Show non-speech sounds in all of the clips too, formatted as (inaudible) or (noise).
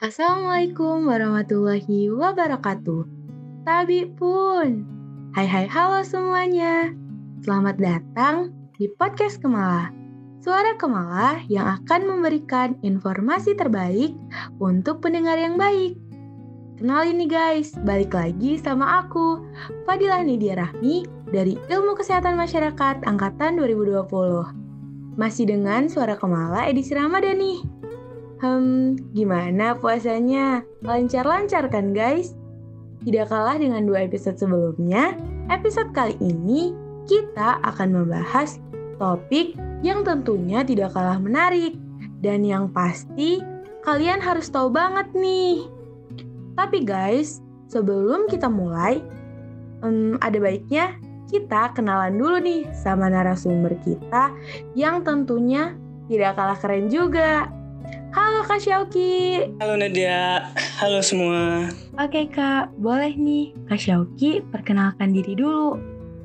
Assalamualaikum warahmatullahi wabarakatuh. Tabi pun. Hai hai halo semuanya. Selamat datang di podcast Kemala. Suara Kemala yang akan memberikan informasi terbaik untuk pendengar yang baik. Kenalin nih guys, balik lagi sama aku, Fadilah Nidia Rahmi dari Ilmu Kesehatan Masyarakat Angkatan 2020. Masih dengan Suara Kemala edisi Ramadan nih. Hmm, gimana puasanya? Lancar-lancar kan guys? Tidak kalah dengan dua episode sebelumnya, episode kali ini kita akan membahas topik yang tentunya tidak kalah menarik dan yang pasti kalian harus tahu banget nih. Tapi guys, sebelum kita mulai, um, ada baiknya kita kenalan dulu nih sama narasumber kita yang tentunya tidak kalah keren juga. Halo Kak Syauki. Halo Nadia. Halo semua. Oke Kak, boleh nih Kak Syauki perkenalkan diri dulu.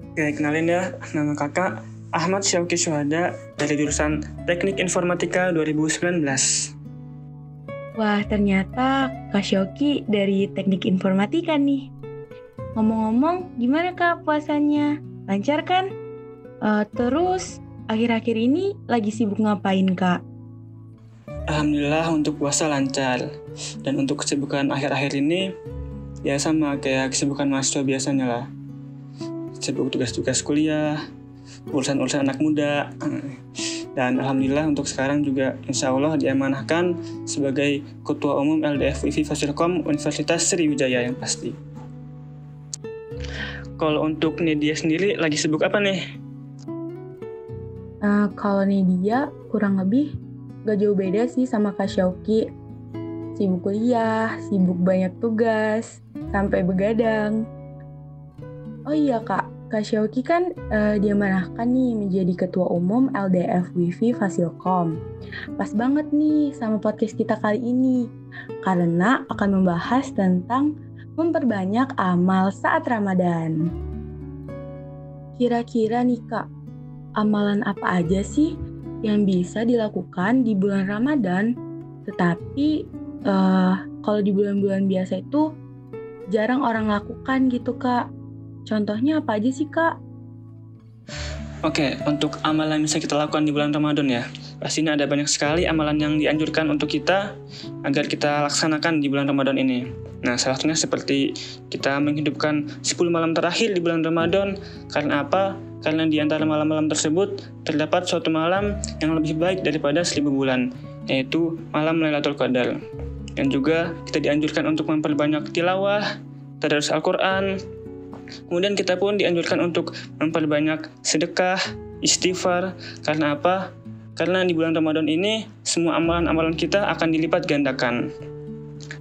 Oke, kenalin ya. Nama kakak Ahmad Syauki Syuhada dari jurusan Teknik Informatika 2019. Wah, ternyata Kak Syauki dari Teknik Informatika nih. Ngomong-ngomong, gimana Kak puasanya? Lancar kan? Uh, terus, akhir-akhir ini lagi sibuk ngapain Kak? Alhamdulillah untuk puasa lancar. Dan untuk kesibukan akhir-akhir ini, ya sama kayak kesibukan mahasiswa biasanya lah. Sibuk tugas-tugas kuliah, urusan-urusan anak muda. Dan Alhamdulillah untuk sekarang juga insya Allah diamanahkan sebagai Ketua Umum LDF WIFI Fasilkom Universitas Sriwijaya yang pasti. Kalau untuk Nidia sendiri lagi sibuk apa nih? Uh, kalau Nidia kurang lebih gak jauh beda sih sama Kak Syauki. Sibuk kuliah, sibuk banyak tugas, sampai begadang. Oh iya kak, Kak Syauki kan uh, diamanahkan nih menjadi Ketua Umum LDF Wifi Fasilkom. Pas banget nih sama podcast kita kali ini, karena akan membahas tentang memperbanyak amal saat Ramadan. Kira-kira nih kak, amalan apa aja sih yang bisa dilakukan di bulan Ramadan, tetapi uh, kalau di bulan-bulan biasa itu jarang orang lakukan gitu kak. Contohnya apa aja sih kak? Oke, untuk amalan yang bisa kita lakukan di bulan Ramadan ya. Pastinya ada banyak sekali amalan yang dianjurkan untuk kita agar kita laksanakan di bulan Ramadan ini. Nah, salah satunya seperti kita menghidupkan 10 malam terakhir di bulan Ramadan. Karena apa? Karena di antara malam-malam tersebut terdapat suatu malam yang lebih baik daripada seribu bulan, yaitu malam Lailatul Qadar. Dan juga kita dianjurkan untuk memperbanyak tilawah, tadarus Al-Quran, Kemudian kita pun dianjurkan untuk memperbanyak sedekah, istighfar. Karena apa? Karena di bulan Ramadan ini semua amalan-amalan kita akan dilipat gandakan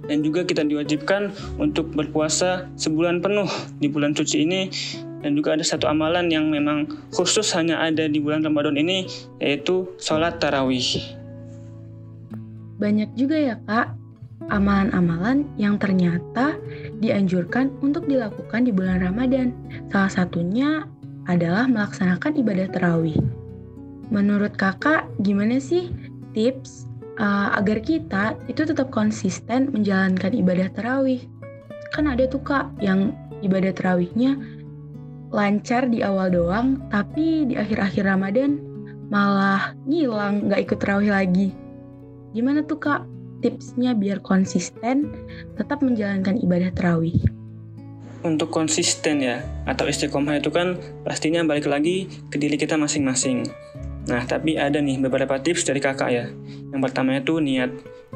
dan juga kita diwajibkan untuk berpuasa sebulan penuh di bulan suci ini dan juga ada satu amalan yang memang khusus hanya ada di bulan Ramadan ini yaitu sholat tarawih. Banyak juga ya kak amalan-amalan yang ternyata dianjurkan untuk dilakukan di bulan Ramadan. Salah satunya adalah melaksanakan ibadah tarawih. Menurut kakak, gimana sih tips uh, agar kita itu tetap konsisten menjalankan ibadah tarawih. Kan ada tuh kak yang ibadah tarawihnya lancar di awal doang, tapi di akhir-akhir Ramadan malah ngilang nggak ikut tarawih lagi. Gimana tuh kak tipsnya biar konsisten tetap menjalankan ibadah tarawih? Untuk konsisten ya, atau istiqomah itu kan pastinya balik lagi ke diri kita masing-masing. Nah, tapi ada nih beberapa tips dari kakak ya. Yang pertama itu niat.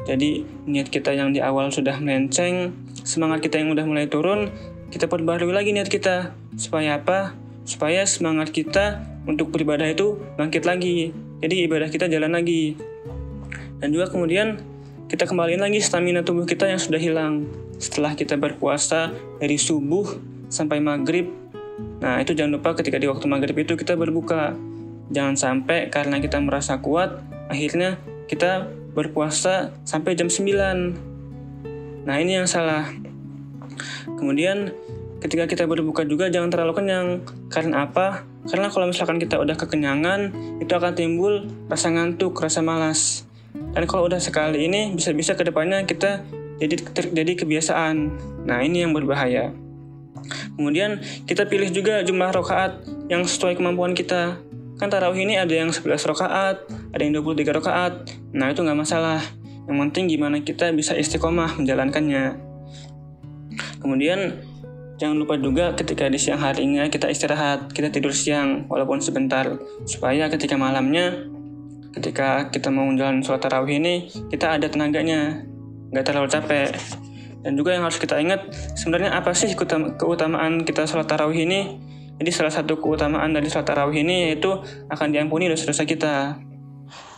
Jadi, niat kita yang di awal sudah melenceng, semangat kita yang udah mulai turun, kita perbarui lagi niat kita. Supaya apa? Supaya semangat kita untuk beribadah itu bangkit lagi. Jadi, ibadah kita jalan lagi. Dan juga kemudian kita kembaliin lagi stamina tubuh kita yang sudah hilang. Setelah kita berpuasa dari subuh sampai maghrib, nah itu jangan lupa ketika di waktu maghrib itu kita berbuka Jangan sampai karena kita merasa kuat, akhirnya kita berpuasa sampai jam 9. Nah, ini yang salah. Kemudian ketika kita berbuka juga jangan terlalu kenyang. Karena apa? Karena kalau misalkan kita udah kekenyangan, itu akan timbul rasa ngantuk, rasa malas. Dan kalau udah sekali ini, bisa-bisa ke depannya kita jadi terjadi kebiasaan. Nah, ini yang berbahaya. Kemudian kita pilih juga jumlah rokaat yang sesuai kemampuan kita. Kan tarawih ini ada yang 11 rokaat, ada yang 23 rokaat. Nah, itu nggak masalah. Yang penting gimana kita bisa istiqomah menjalankannya. Kemudian jangan lupa juga ketika di siang harinya kita istirahat, kita tidur siang walaupun sebentar. Supaya ketika malamnya ketika kita mau menjalani sholat tarawih ini kita ada tenaganya nggak terlalu capek. Dan juga yang harus kita ingat sebenarnya apa sih keutamaan kita sholat tarawih ini? Jadi salah satu keutamaan dari sholat tarawih ini yaitu akan diampuni dosa-dosa kita.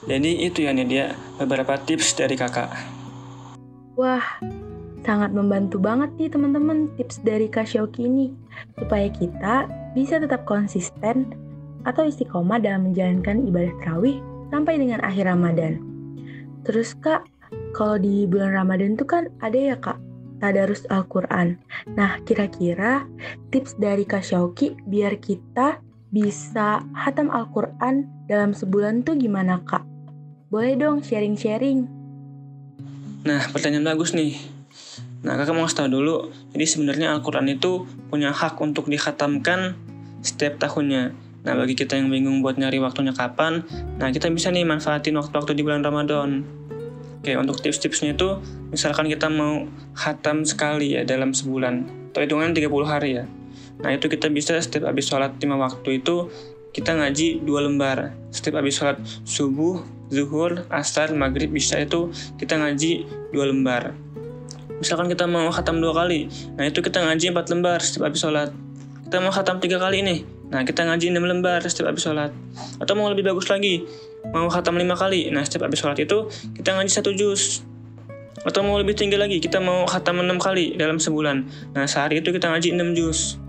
Jadi itu ya nih dia beberapa tips dari kakak. Wah sangat membantu banget nih teman-teman tips dari Kak Shoki ini supaya kita bisa tetap konsisten atau istiqomah dalam menjalankan ibadah tarawih sampai dengan akhir Ramadan. Terus Kak, kalau di bulan Ramadan tuh kan ada ya Kak, tadarus Al-Quran. Nah, kira-kira tips dari Kak Syauki biar kita bisa hatam Al-Quran dalam sebulan tuh gimana Kak? Boleh dong sharing-sharing. Nah, pertanyaan bagus nih. Nah, kakak mau tahu dulu, jadi sebenarnya Al-Quran itu punya hak untuk dikhatamkan setiap tahunnya. Nah, bagi kita yang bingung buat nyari waktunya kapan, nah kita bisa nih manfaatin waktu-waktu di bulan Ramadan. Oke, untuk tips-tipsnya itu, misalkan kita mau hatam sekali ya dalam sebulan, atau hitungan 30 hari ya. Nah, itu kita bisa setiap habis sholat 5 waktu itu, kita ngaji dua lembar. Setiap habis sholat subuh, zuhur, asar, maghrib, bisa itu kita ngaji dua lembar. Misalkan kita mau khatam dua kali, nah itu kita ngaji empat lembar setiap habis sholat. Kita mau khatam tiga kali nih, Nah, kita ngaji 6 lembar setiap habis sholat. Atau mau lebih bagus lagi, mau khatam 5 kali. Nah, setiap habis sholat itu kita ngaji satu juz. Atau mau lebih tinggi lagi, kita mau khatam 6 kali dalam sebulan. Nah, sehari itu kita ngaji 6 juz.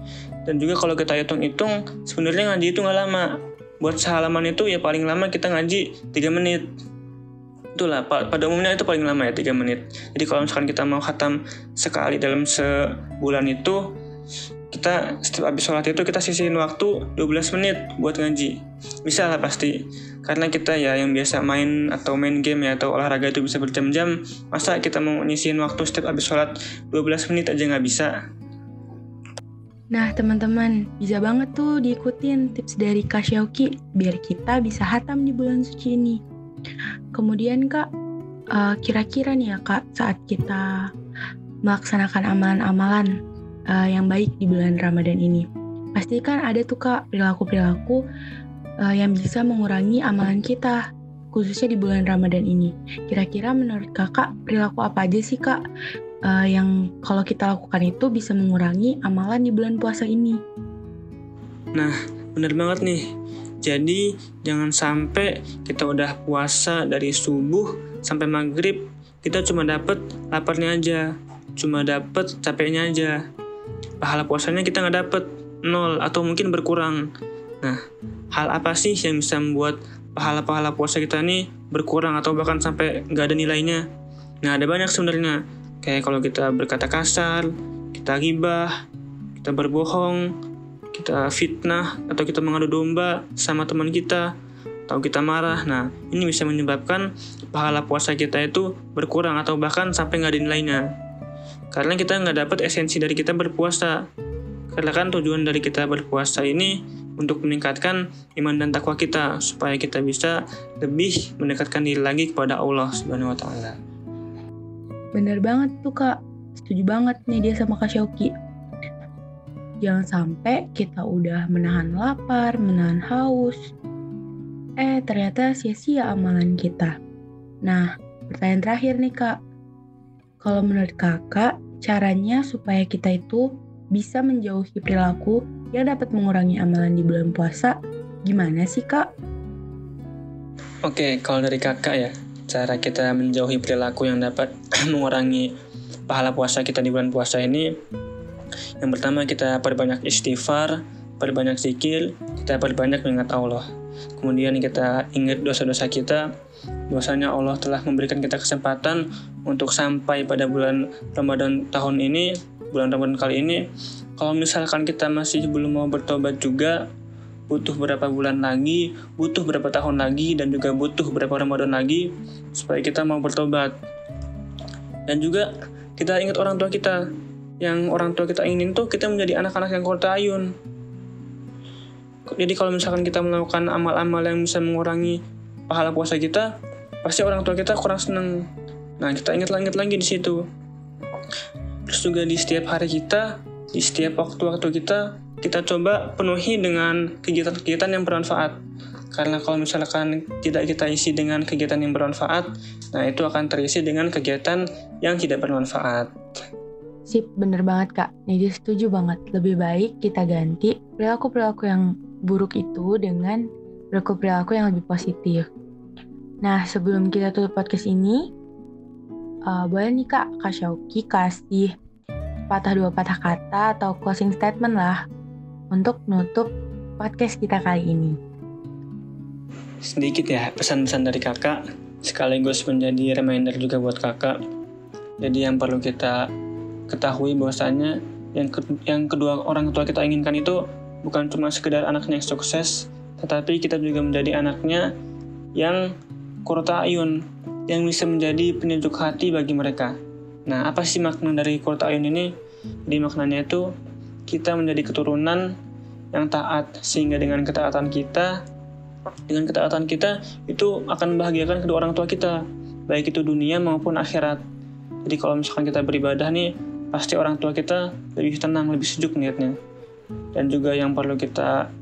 Dan juga kalau kita hitung-hitung, sebenarnya ngaji itu nggak lama. Buat sehalaman itu ya paling lama kita ngaji 3 menit. Itulah, pada umumnya itu paling lama ya 3 menit. Jadi kalau misalkan kita mau khatam sekali dalam sebulan itu, kita setiap habis sholat itu kita sisihin waktu 12 menit buat ngaji bisa lah pasti karena kita ya yang biasa main atau main game ya atau olahraga itu bisa berjam-jam masa kita mau nyisihin waktu setiap habis sholat 12 menit aja nggak bisa Nah teman-teman, bisa banget tuh diikutin tips dari Kak Syauki biar kita bisa hatam di bulan suci ini. Kemudian Kak, uh, kira-kira nih ya Kak, saat kita melaksanakan amalan-amalan uh, yang baik di bulan Ramadan ini. Pasti kan ada tuh kak perilaku-perilaku uh, yang bisa mengurangi amalan kita, khususnya di bulan Ramadan ini. Kira-kira menurut kakak perilaku apa aja sih kak uh, yang kalau kita lakukan itu bisa mengurangi amalan di bulan puasa ini? Nah, bener banget nih. Jadi jangan sampai kita udah puasa dari subuh sampai maghrib kita cuma dapet laparnya aja, cuma dapet capeknya aja pahala puasanya kita nggak dapet nol atau mungkin berkurang. Nah, hal apa sih yang bisa membuat pahala-pahala puasa kita ini berkurang atau bahkan sampai nggak ada nilainya? Nah, ada banyak sebenarnya. Kayak kalau kita berkata kasar, kita gibah, kita berbohong, kita fitnah, atau kita mengadu domba sama teman kita, atau kita marah. Nah, ini bisa menyebabkan pahala puasa kita itu berkurang atau bahkan sampai nggak ada nilainya. Karena kita nggak dapat esensi dari kita berpuasa. Karena kan tujuan dari kita berpuasa ini untuk meningkatkan iman dan takwa kita supaya kita bisa lebih mendekatkan diri lagi kepada Allah Subhanahu wa taala. Bener banget tuh Kak. Setuju banget nih dia sama Kak Syauki. Jangan sampai kita udah menahan lapar, menahan haus. Eh, ternyata sia-sia amalan kita. Nah, pertanyaan terakhir nih Kak. Kalau menurut kakak, caranya supaya kita itu bisa menjauhi perilaku yang dapat mengurangi amalan di bulan puasa, gimana sih kak? Oke, kalau dari kakak ya, cara kita menjauhi perilaku yang dapat (clears throat) mengurangi pahala puasa kita di bulan puasa ini, yang pertama kita perbanyak istighfar, perbanyak zikir, kita perbanyak mengingat Allah. Kemudian kita ingat dosa-dosa kita, bahwasanya Allah telah memberikan kita kesempatan untuk sampai pada bulan Ramadan tahun ini, bulan Ramadan kali ini. Kalau misalkan kita masih belum mau bertobat juga, butuh berapa bulan lagi, butuh berapa tahun lagi, dan juga butuh berapa Ramadan lagi supaya kita mau bertobat. Dan juga kita ingat orang tua kita yang orang tua kita ingin tuh kita menjadi anak-anak yang ayun. Jadi kalau misalkan kita melakukan amal-amal yang bisa mengurangi pahala puasa kita, pasti orang tua kita kurang seneng. Nah, kita ingat-ingat lagi di situ. Terus juga di setiap hari kita, di setiap waktu-waktu kita, kita coba penuhi dengan kegiatan-kegiatan yang bermanfaat. Karena kalau misalkan tidak kita isi dengan kegiatan yang bermanfaat, nah itu akan terisi dengan kegiatan yang tidak bermanfaat. Sip, bener banget kak. Jadi setuju banget. Lebih baik kita ganti perilaku-perilaku yang buruk itu dengan perilaku-perilaku yang lebih positif. Nah, sebelum kita tutup podcast ini, uh, boleh nih kak, Kak Syauki kasih patah dua patah kata atau closing statement lah untuk nutup podcast kita kali ini. Sedikit ya pesan-pesan dari kakak, sekaligus menjadi reminder juga buat kakak. Jadi yang perlu kita ketahui bahwasanya yang, ke, yang kedua orang tua kita inginkan itu bukan cuma sekedar anaknya yang sukses, tetapi kita juga menjadi anaknya yang kurta ayun, yang bisa menjadi penyejuk hati bagi mereka. Nah, apa sih makna dari kurta ayun ini? Di maknanya itu kita menjadi keturunan yang taat sehingga dengan ketaatan kita dengan ketaatan kita itu akan membahagiakan kedua orang tua kita baik itu dunia maupun akhirat jadi kalau misalkan kita beribadah nih pasti orang tua kita lebih tenang lebih sejuk niatnya dan juga yang perlu kita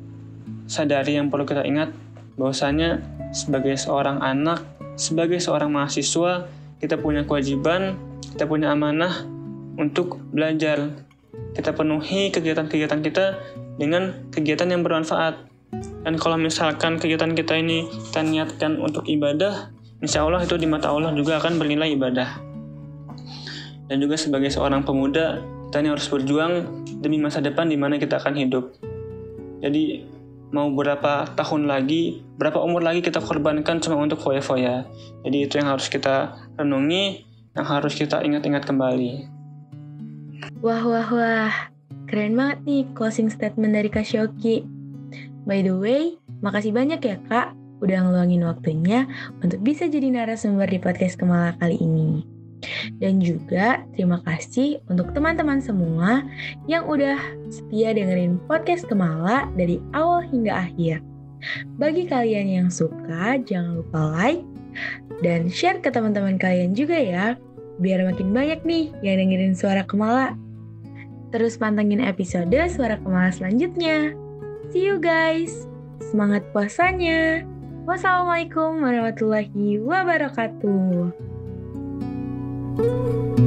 sadari yang perlu kita ingat bahwasanya sebagai seorang anak sebagai seorang mahasiswa kita punya kewajiban kita punya amanah untuk belajar kita penuhi kegiatan-kegiatan kita dengan kegiatan yang bermanfaat. Dan kalau misalkan kegiatan kita ini kita niatkan untuk ibadah, insya Allah itu di mata Allah juga akan bernilai ibadah. Dan juga sebagai seorang pemuda, kita ini harus berjuang demi masa depan di mana kita akan hidup. Jadi mau berapa tahun lagi, berapa umur lagi kita korbankan cuma untuk foya-foya. Jadi itu yang harus kita renungi, yang harus kita ingat-ingat kembali. Wah, wah, wah. Keren banget nih closing statement dari Kak Shoki. By the way, makasih banyak ya Kak udah ngeluangin waktunya untuk bisa jadi narasumber di podcast Kemala kali ini. Dan juga terima kasih untuk teman-teman semua yang udah setia dengerin podcast Kemala dari awal hingga akhir. Bagi kalian yang suka, jangan lupa like dan share ke teman-teman kalian juga ya, biar makin banyak nih yang dengerin suara Kemala. Terus pantengin episode Suara Kemala selanjutnya. See you guys. Semangat puasanya. Wassalamualaikum warahmatullahi wabarakatuh. Thank you.